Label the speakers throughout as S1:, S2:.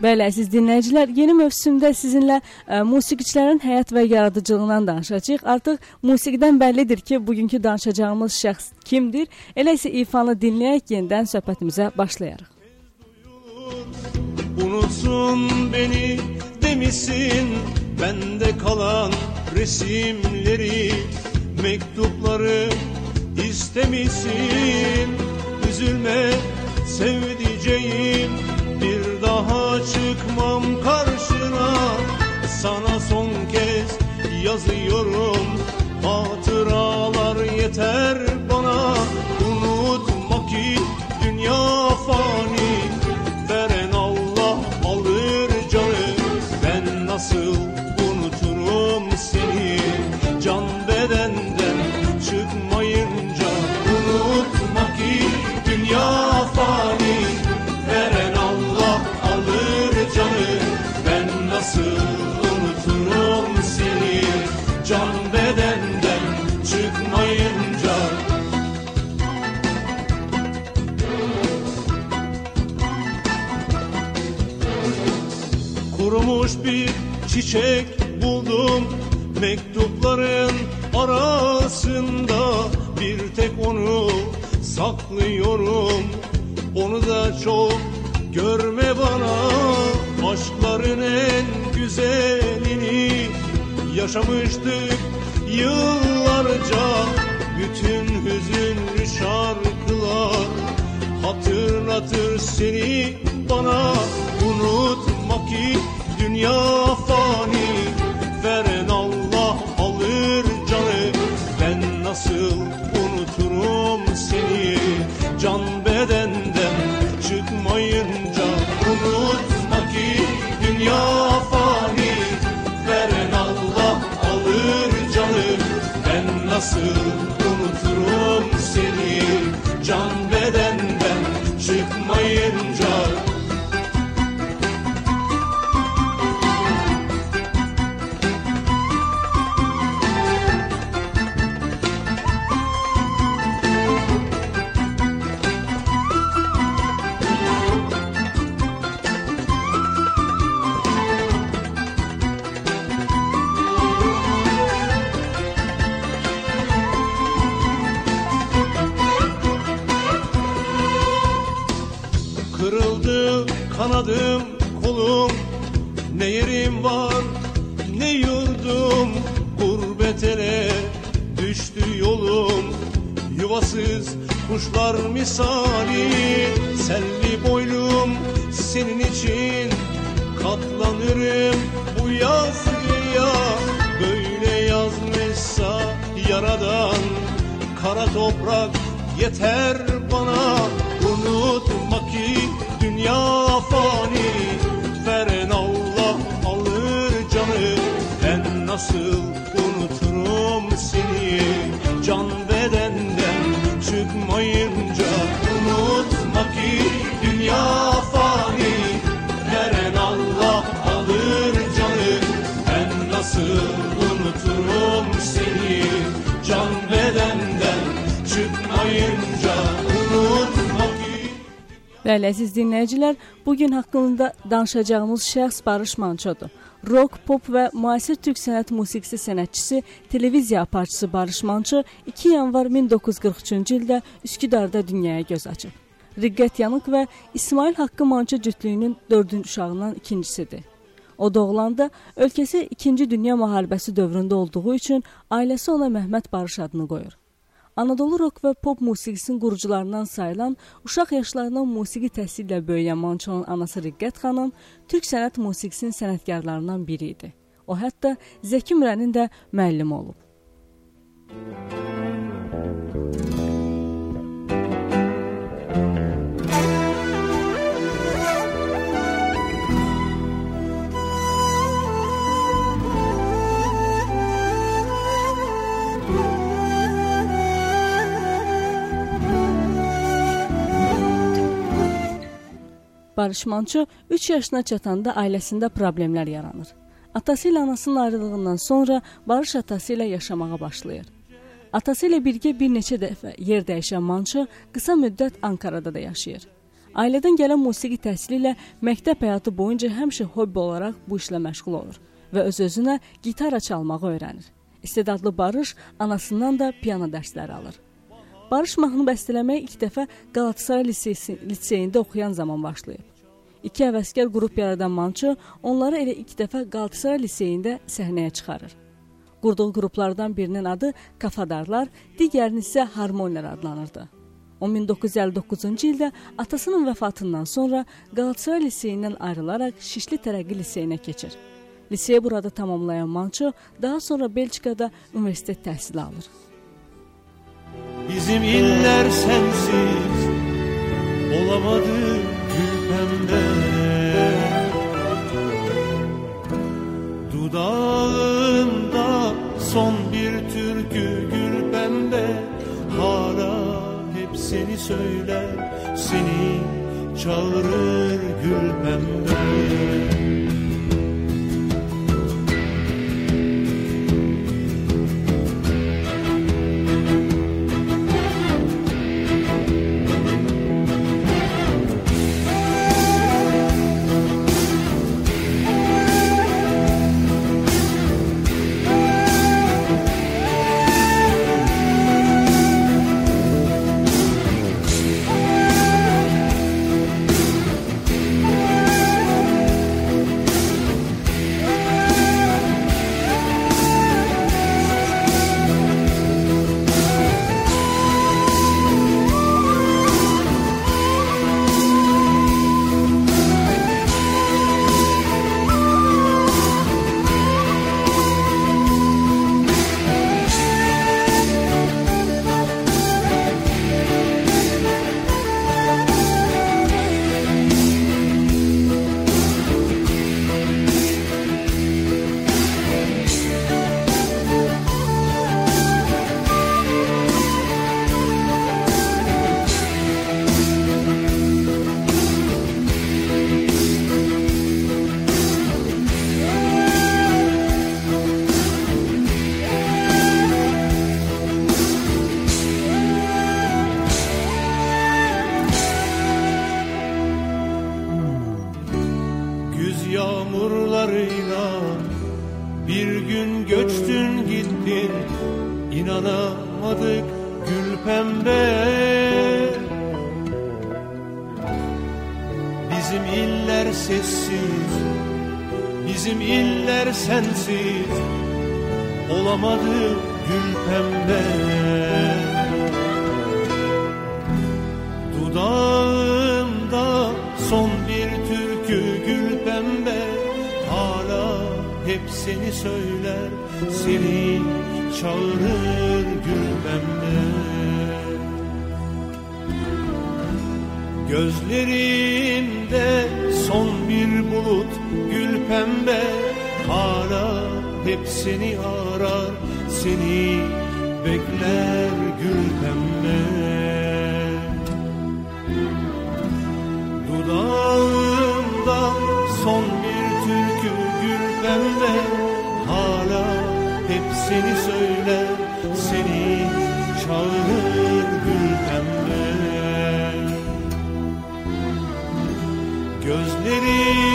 S1: Bəli, əziz dinləyicilər, yeni mövsümdə sizinlə ə, musiqiçilərin həyat və yaradıcılığından danışacağıq. Artıq musiqidən bəllidir ki, bugünkü danışacağımız şəxs kimdir? Elə isə ifanı dinləyək, yenidən söhbətimizə başlayarıq.
S2: Unutsun beni demişsin bende kalan resimleri mektupları istemişsin üzülme sevdiceğim bir daha çıkmam karşına. Sana son kez yazıyorum Hatıralar yeter bana. Unutma ki dünya fani tek onu saklıyorum. Onu da çok görme bana. Aşkların en güzelini Yaşamıştık yıllarca. Bütün hüzünlü şarkılar Hatırlatır seni bana. Unutma ki dünya fani. Veren Allah alır canı. Ben nasıl Can kanadım kolum Ne yerim var ne yurdum. Gurbet ele düştü yolum Yuvasız kuşlar misali. Selvi boylum senin için Katlanırım bu yazgıya Böyle yazmışsa yaradan Kara toprak yeter dünya fani Veren Allah alır canı. Ben nasıl unuturum seni? Can bedenden çıkmayınca Unutma ki dünya
S1: Bəli, əziz dinləyicilər, bu gün haqqında danışacağımız şəxs Barış Mançodur. Rock, pop və müasir türk sənət musiqisi sənətçisi, televiziya aparıcısı Barış Manço 2 yanvar 1943-cü ildə Üsküdarda dünyaya göz açıb. Riqqət Yanıq və İsmail Haqqı Manço cütlüyünün 4-cü uşağından ikincisidir. O doğulanda ölkəsi 2-ci Dünya müharibəsi dövründə olduğu üçün ailəsi ona Məhməd Barış adını qoyur. Anadolu rock və pop musiqisinin qurucularından sayılan uşaq yaşlarından musiqi təhsili ilə böyüyən Mançonun anası Riqqət xanım türk sənət musiqisinin sənətkarlarından biri idi. O hətta Zəki Mürənin də müəllimi olub. Barış Manço 3 yaşına çatanda ailəsində problemlər yaranır. Atası ilə anasının ayrılığından sonra Barış atası ilə yaşamağa başlayır. Atası ilə birgə bir neçə dəfə yer dəyişən Manço qısa müddət Ankarada da yaşayır. Ailədən gələn musiqi təhsili ilə məktəb həyatı boyunca həmişə hobbi olaraq bu işlə məşğul olur və öz-özünə gitara çalmağı öyrənir. İstedadlı Barış anasından da piano dərsləri alır. Barış mahnı bəstələməyə ilk dəfə Qalatasaray liseysi, liseyində oxuyan zaman başlayıb. İki həvəskar qrup yaradan Manço onları elə ilk dəfə Qalatasaray liseyində səhnəyə çıxarır. Qurduğu qruplardan birinin adı Kafadarlar, digərinin isə Harmoniyalar adlanırdı. O 1959-cu ildə atasının vəfatından sonra Qalatasaray liseyindən ayrılaraq Şişli Tərəqqi liseyinə keçir. Liseyi burada tamamlayan Manço daha sonra Belçikada universitet təhsili alır.
S2: Bizim iller sensiz olamadı Dudağında son bir türkü gül pembe. Hala hep seni söyler Seni çağırır gül pembe Gözlerimde son bir bulut gül pembe Hala hep seni arar seni bekler gül pembe. Dudağımda son bir türkü gül pembe hep seni söyler
S1: Lady.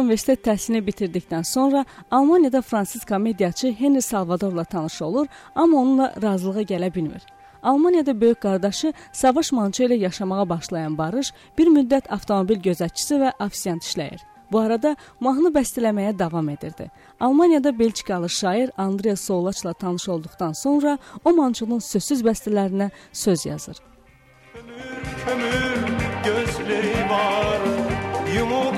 S1: Universitet təhsilini bitirdikdən sonra Almaniyada fransız komediyaçı Henri Salvadorla tanış olur, amma onunla razılığa gələ bilmir. Almaniyada böyük qardaşı Savaş Manço ilə yaşamağa başlayan Barış bir müddət avtomobil gözətçisi və ofisiant işləyir. Bu arada mahnı bəstələməyə davam edirdi. Almaniyada Belçikalı şair Andrea Soulaçla tanış olduqdan sonra o Mançonun sözsüz bəstələrinə söz yazır.
S2: Kömür, kömür gözleri var Yumuk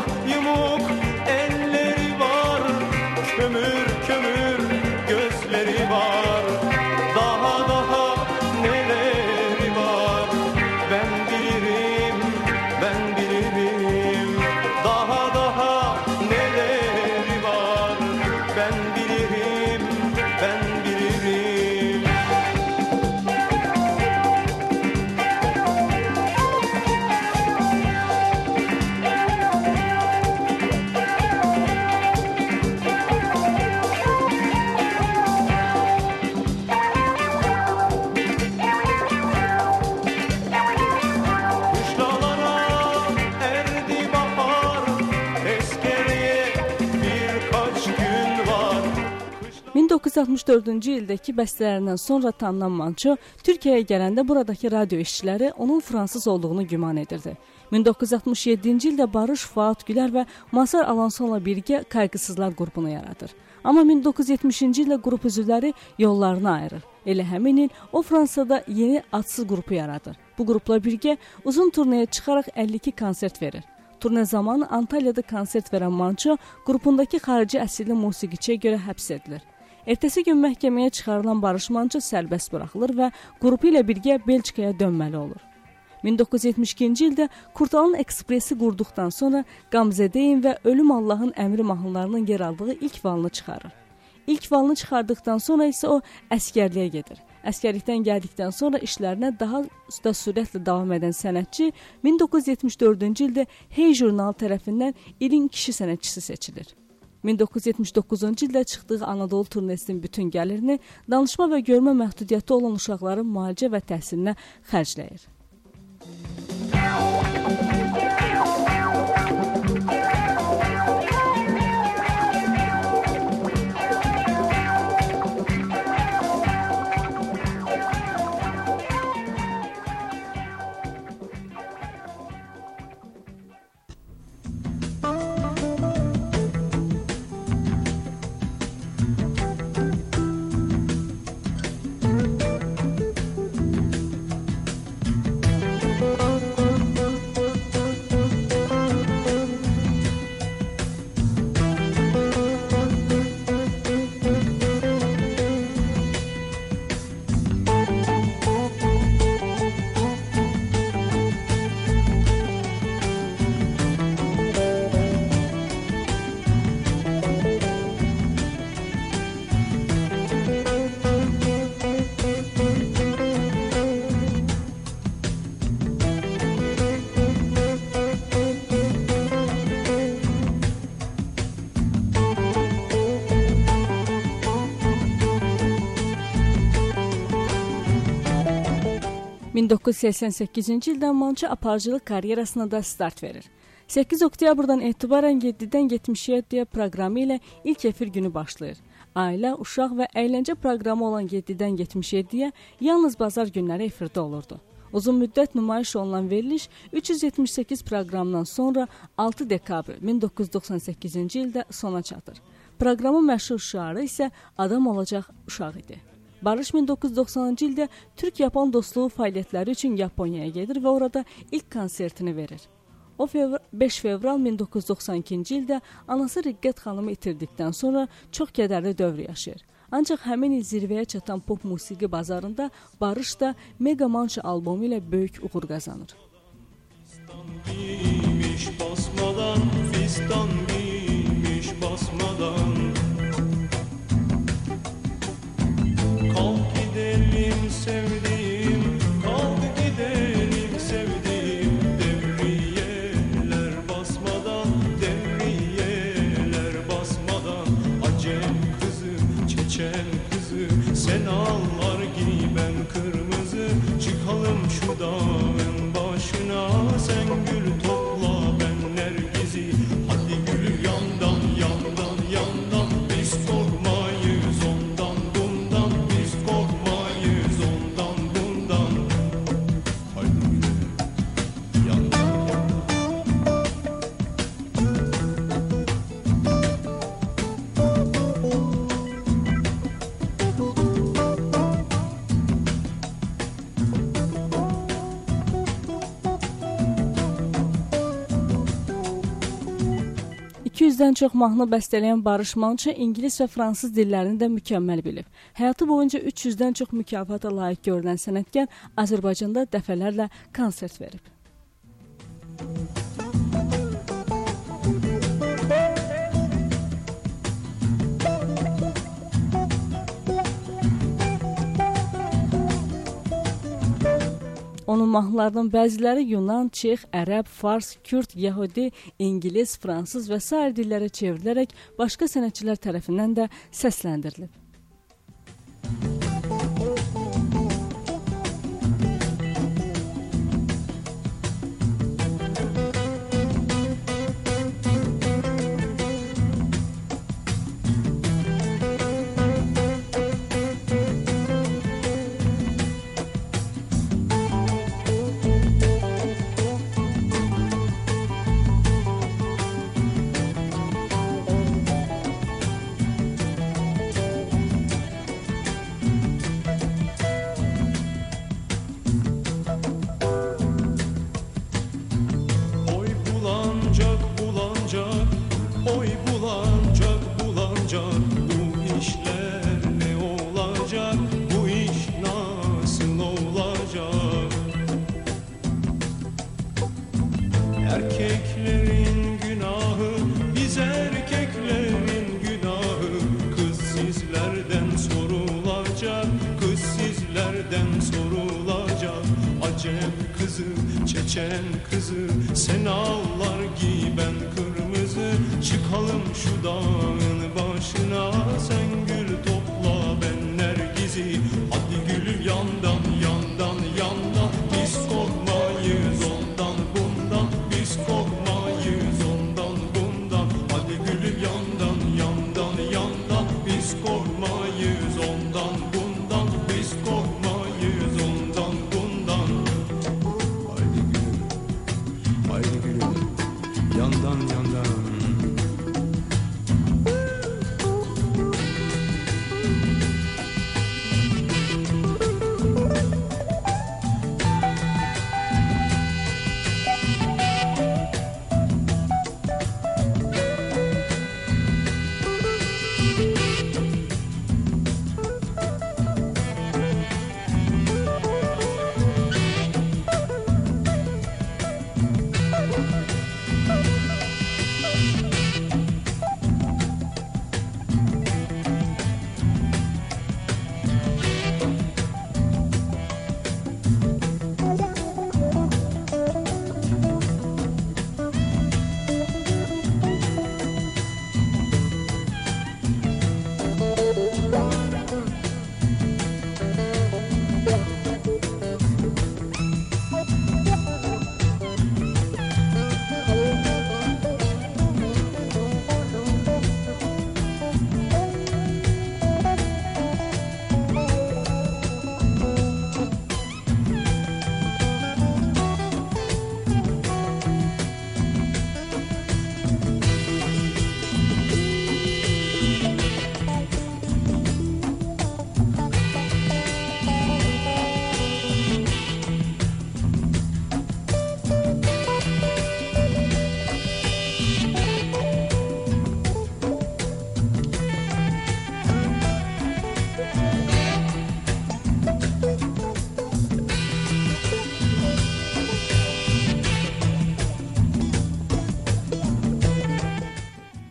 S1: 1964-cü ildəki bəstələrindən sonra tanınan Manço Türkiyəyə gələndə buradakı radio işçiləri onun fransız olduğunu güman edirdi. 1967-ci ildə Barış Fuad Gülər və Masar Alansonla birgə Qayğısızlar qrupunu yaradır. Amma 1970-ci ildə qrup üzvləri yollarını ayırır. Elə həmin il o Fransada yeni adsız qrupu yaradır. Bu qrupla birgə uzun turneye çıxaraq 52 konsert verir. Turne zamanı Antalyada konsert verən Manço qrupundakı xarici əsilli musiqiçiyə görə həbs edilir. Ertəsi gün məhkəməyə çıxarılan Barış Manço sərbəst buraxılır və qrupu ilə birgə Belçikaya dönməli olur. 1972-ci ildə Kurtalın Ekspresi qurduqdan sonra Qamzədeyin və Ölüm Allahın əmri mahnılarının yer aldığı ilk valını çıxarır. İlk valını çıxardıqdan sonra isə o əskərliyə gedir. Əskərlikdən gəldikdən sonra işlərinə daha da sürətlə davam edən sənətçi 1974-cü ildə Hey jurnalı tərəfindən ilin kişi sənətçisi seçilir. 1979-cu ildə çıxdığı Anadolu turnesinin bütün gəlirini danışma və görmə məhdudiyyəti olan uşaqların müalicə və təhsilinə xərcləyir. – 1988-ci ildən Manço aparıcılıq karyerasına da start verir. 8 oktyabrdan etibarən 7-dən 77-yə proqramı ilə ilk efir günü başlayır. Ailə, uşaq və əyləncə proqramı olan 7-dən 77-yə yalnız bazar günləri efirdə olurdu. Uzun müddət nümayiş olunan veriliş 378 proqramdan sonra 6 dekabr 1998-ci ildə sona çatır. Proqramın məşhur şüarı isə adam olacaq uşaq idi. Barış 1990-cı ildə Türk-Yapon dostluğu fəaliyyətləri üçün Yaponiyaya gedir və orada ilk konsertini verir. O fevr 5 fevral 1992-ci ildə anası Riqqət xanımı itirdikdən sonra çox kədərli dövr yaşayır. Ancaq həmin il zirvəyə çatan pop musiqi bazarında Barış da Mega Mancha albomu ilə böyük uğur qazanır.
S2: Giymiş basmadan fistan giymiş basmadan every day.
S1: 200-dən çox mahnı bəstələyən Barış Manço ingilis və fransız dillərini də mükəmməl bilib. Həyatı boyunca 300-dən çox mükafata layiq görülən sənətkar Azərbaycanda dəfələrlə konsert verib. Onun mahnılarının bəziləri Yunan, Çex, Ərəb, Fars, Kürd, Yəhudi, İngilis, Fransız və sair dillərə çevrilərək başqa sənətçilər tərəfindən də səsləndirilib.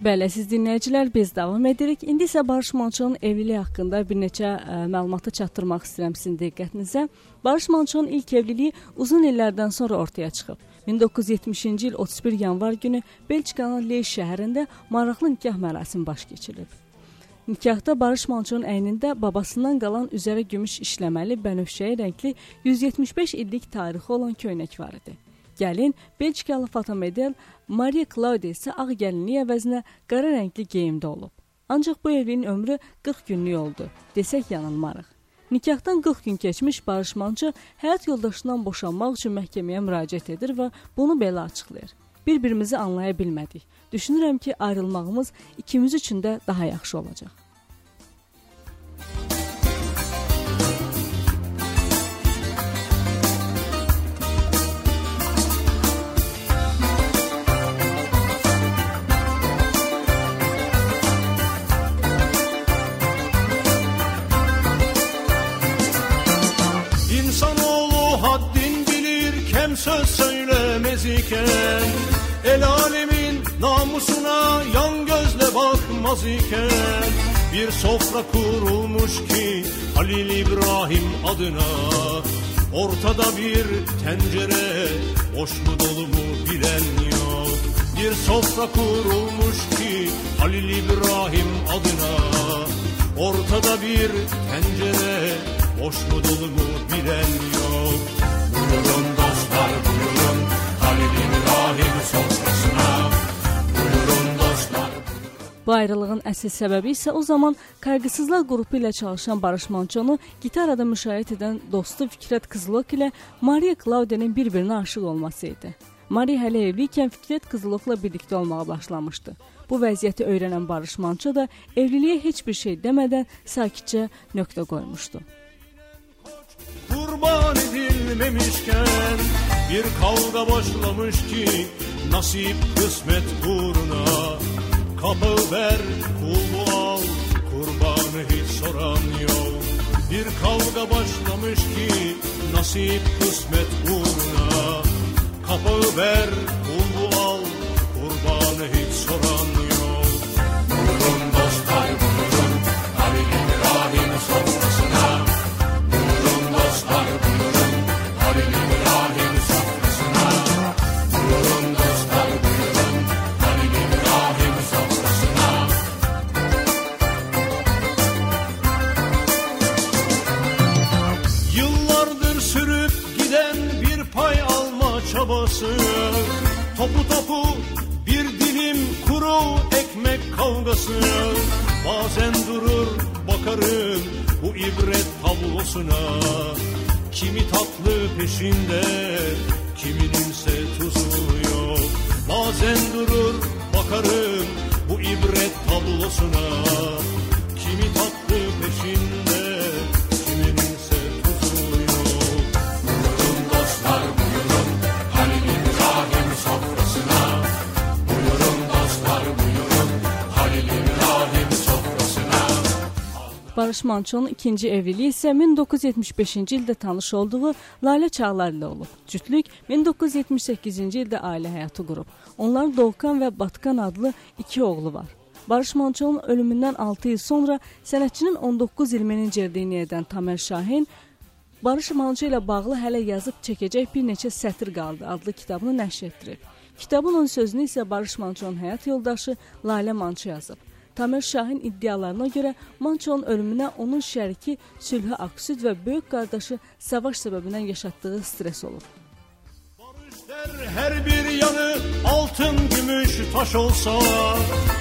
S1: Bəli, siz dinləyicilər, biz davam edirik. İndi isə Barış Manço'nun evliliyi haqqında bir neçə ə, məlumatı çatdırmaq istəyirəm sizin diqqətinizə. Barış Manço'nun ilk evliliyi uzun illərdən sonra ortaya çıxıb. 1970-ci il 31 yanvar günü Belçikanın Ley şəhərində maraqlı nikah mərasimi baş keçirilib. Nikahda Barış Manço'nun əynində babasından qalan üzərə gümüş işləməli bənövşəyi rəngli 175 illik tarixi olan köynək var idi. Gəlin Belçikalı fotomodel Maria Claudia isə ağ gəlinlik əvəzinə qara rəngli geyimdə olub. Ancaq bu evliliyin ömrü 40 günlük oldu. Desək yanılmarıq. Nikahdan 40 gün keçmiş Barış Manço həyat yoldaşından boşanmaq üçün məhkəməyə müraciət edir və bunu belə açıqlayır. Bir-birimizi anlaya bilmədik. Düşünürəm ki, ayrılmağımız ikimiz üçün də daha yaxşı olacaq.
S2: Bakmaz iken Bir sofra kurulmuş ki Halil İbrahim adına Ortada bir tencere boş mu dolu mu bilen yok. Bir sofra kurulmuş ki Halil İbrahim adına Ortada bir tencere boş mu dolu mu bilen yok. Buyurun
S1: Bu ayrılığın əsl səbəbi isə o zaman Qayğısızlar qrupu ilə çalışan Barış Mançonu gitarada müşayiət edən dostu Fikrət Qızılok ilə Maria Claudia'nın bir-birinə aşiq olması idi. Maria hələ evli ikən Fikrət Qızılokla birlikdə olmağa başlamışdı. Bu vəziyyəti öyrənən Barış Manço da evliliyə heç bir şey demədən sakitcə nöqtə qoymuşdu.
S2: kurban edilmemişken bir kavga başlamış ki nasip kısmet uğruna kapı ver kulu al kurbanı hiç soran yok. Bir kavga başlamış ki nasip kısmet uğruna. Kapı ver kulu al kurbanı hiç soran yok
S1: Mançonun ikinci evliliyi isə 1975-ci ildə tanış olduğu Lalə Çağlar ilə olub. Cütlük 1978-ci ildə ailə həyatı qurub. Onların Doğukan və Batkan adlı iki oğlu var. Barış Mançonun ölümündən 6 il sonra sənətçinin 19 il menecerliyini edən Tamer Şahin Barış Manço ilə bağlı hələ yazıb çəkəcək bir neçə sətir qaldı adlı kitabını nəşr etdirib. Kitabın ön sözünü isə Barış Mançonun həyat yoldaşı Lalə Manço yazıb. Tamer Şahin iddialarına görə Mançonun ölümünə onun şəriki Sülhə Aksüd və böyük qardaşı savaş səbəbindən yaşatdığı stres olub.
S2: Der her bir yanı altın gümüş taş olsa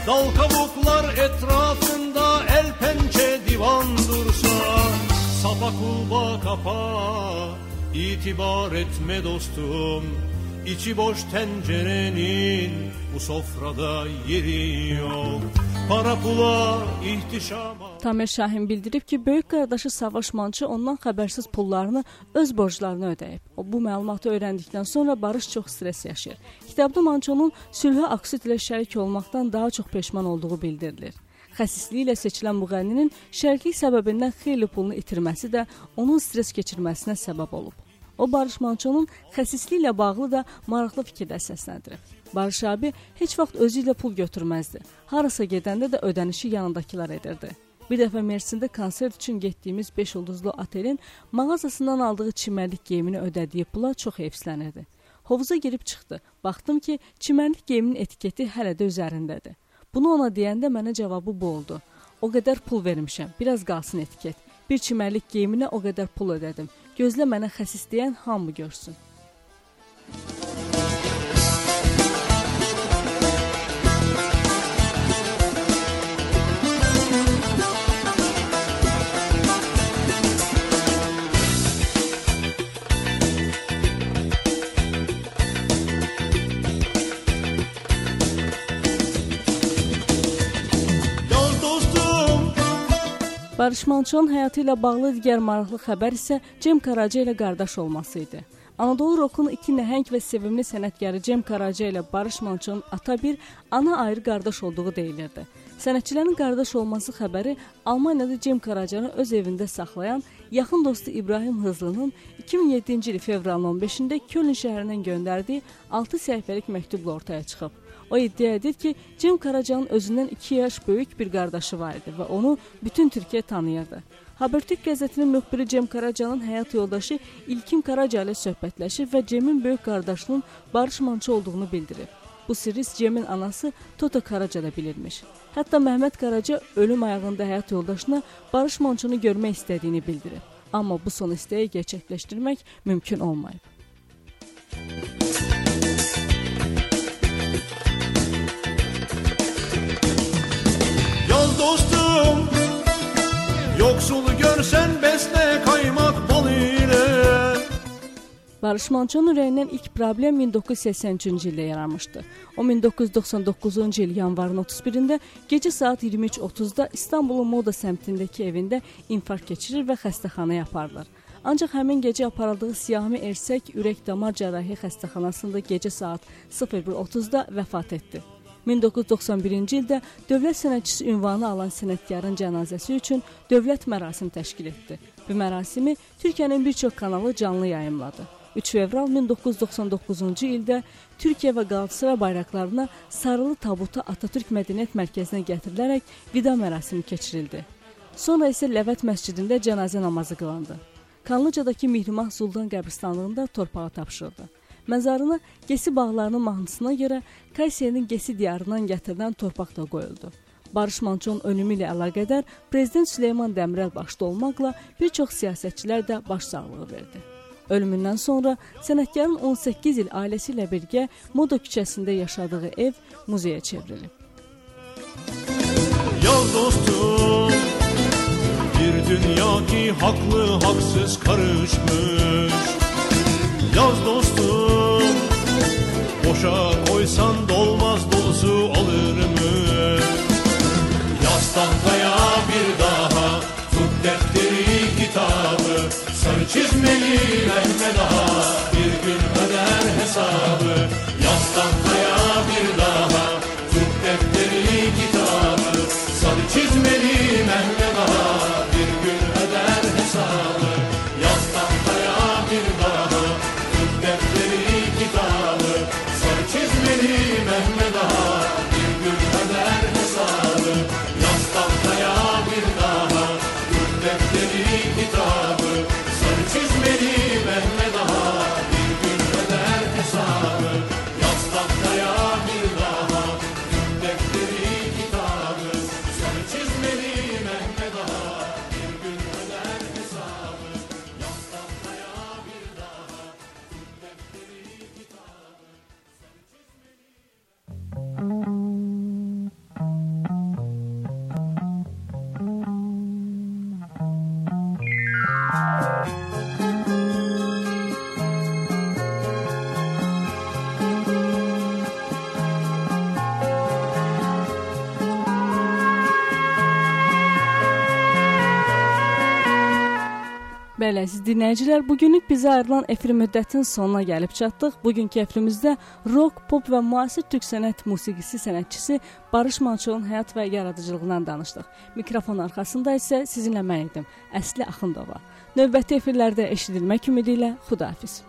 S2: Dal kabuklar etrafında el pençe divan dursa Sapa kulba kapa itibar etme dostum İçi boş tencerenin bu sofrada yeri yok Para pula ihtişama
S1: Tamer Şahin bildirib ki, böyük qardaşı Savaş Manço ondan xəbərsiz pullarını öz borclarını ödəyib. O bu məlumatı öyrəndikdən sonra Barış çox stres yaşayır. Kitabda Mançonun Sülhə Aksüd ilə şərik olmaqdan daha çox peşman olduğu bildirilir. Xəsisliyi ilə seçilən müğənninin şəriklik səbəbindən xeyli pulunu itirməsi də onun stres keçirməsinə səbəb olub. O Barış Mançonun xəsisliyi ilə bağlı da maraqlı fikirlər səsləndirib. Barış abi heç vaxt özü ilə pul götürməzdi. Harasa gedəndə də ödənişi yanındakılar edirdi. Bir dəfə Mersində konsert üçün getdiyimiz 5 ulduzlu otelin mağazasından aldığı çimərlik geyimini ödədiyi pula çox heyfslənirdi. Hovuza girib çıxdı. Baxdım ki, çimərlik geyiminin etiketi hələ də üzərindədir. Bunu ona deyəndə mənə cavabı bu oldu. O qədər pul vermişəm, biraz qalsın etiket. Bir çimərlik geyiminə o qədər pul ödədim. Gözlə mənə xəsis deyən hamı görsün.
S2: Yaz
S1: Mançonun həyatı ilə bağlı digər maraqlı xəbər isə Cem Karaca ilə qardaş olması idi. Anadolu Rock'un iki nəhəng və sevimli sənətkarı Cem Karaca ilə Barış Mançonun ata bir, ana ayrı qardaş olduğu deyilirdi. Sənətçilərin qardaş olması xəbəri Almaniyada Cem Karacanı öz evində saxlayan yaxın dostu İbrahim Hızlının 2007-ci il fevralın 15-də Köln şəhərindən göndərdiyi 6 səhifəlik məktubla ortaya çıxıb. O iddia edir ki, Cem Karacanın özündən 2 yaş böyük bir qardaşı var idi və onu bütün Türkiyə tanıyırdı. Habertürk qəzetinin müxbiri Cem Karacanın həyat yoldaşı İlkim Karaca ilə söhbətləşib və Cemin böyük qardaşının Barış Mançı olduğunu bildirib. Bu sirri Cem'in anası Toto Karaca da bilirmiş. Hətta Məhməd Karaca ölüm ayağında həyat yoldaşına Barış Mançonu görmək istədiyini bildirib. Amma bu son istəyi gerçəkləşdirmək mümkün olmayıb.
S2: Yoksulu görsen besle kaymak bal ile
S1: Barış Mançonun ürəyindən ilk problem 1983-cü ildə yaranmışdı. O 1999-cu il yanvarın 31-də gecə saat 23:30-da İstanbulun Moda səmtindəki evində infarkt keçirir və xəstəxanaya aparılır. Ancaq həmin gecə aparıldığı Siyami Ersək ürək-damar cərrahi xəstəxanasında gecə saat 01:30-da vəfat etdi. 1991-ci ildə dövlət sənətçisi ünvanı alan sənətkarın cənazəsi üçün dövlət mərasim təşkil etdi. Bu mərasimi Türkiyənin bir çox kanalı canlı yayımladı. 3 fevral 1999-cu ildə Türkiyə və Qalatasaray bayraqlarına sarılı tabuta Atatürk Mədəniyyət Mərkəzinə gətirilərək vida mərasimi keçirildi. Sonra isə Ləvət məscidində cənazə namazı qılındı. Kanlıcadakı Mihrimah Zuldan qəbristanlığında torpağa tapşırıldı. Məzarına Gesi bağlarının mahnısına görə Kayseri'nin Gesi diyarından gətirilən torpaq da qoyuldu. Barış Mançonun ölümü ilə əlaqədar prezident Süleyman Dəmirəl başda olmaqla bir çox siyasətçilər də başsağlığı verdi. Ölümündən sonra sənətkarın 18 il ailəsi ilə birgə Moda küçəsində yaşadığı ev muzeyə çevrilib.
S2: Yaz dostum Bir dünya ki haklı haksız karışmış Yaz dostum Boşa koysan dolmaz dolusu alırmış
S1: Belə, siz dinləyicilər, bugünlük bizə ayrılan efir müddətinin sonuna gəlib çatdıq. Bugünkü efirimizdə rock, pop və müasir türk sənət musiqisi sənətçisi Barış Mançovun həyat və yaradıcılığından danışdıq. Mikrofon arxasında isə sizinlə mən idim, Əsli Axundova. Növbəti efirlərdə eşidilmək ümidi ilə Xudahafiz.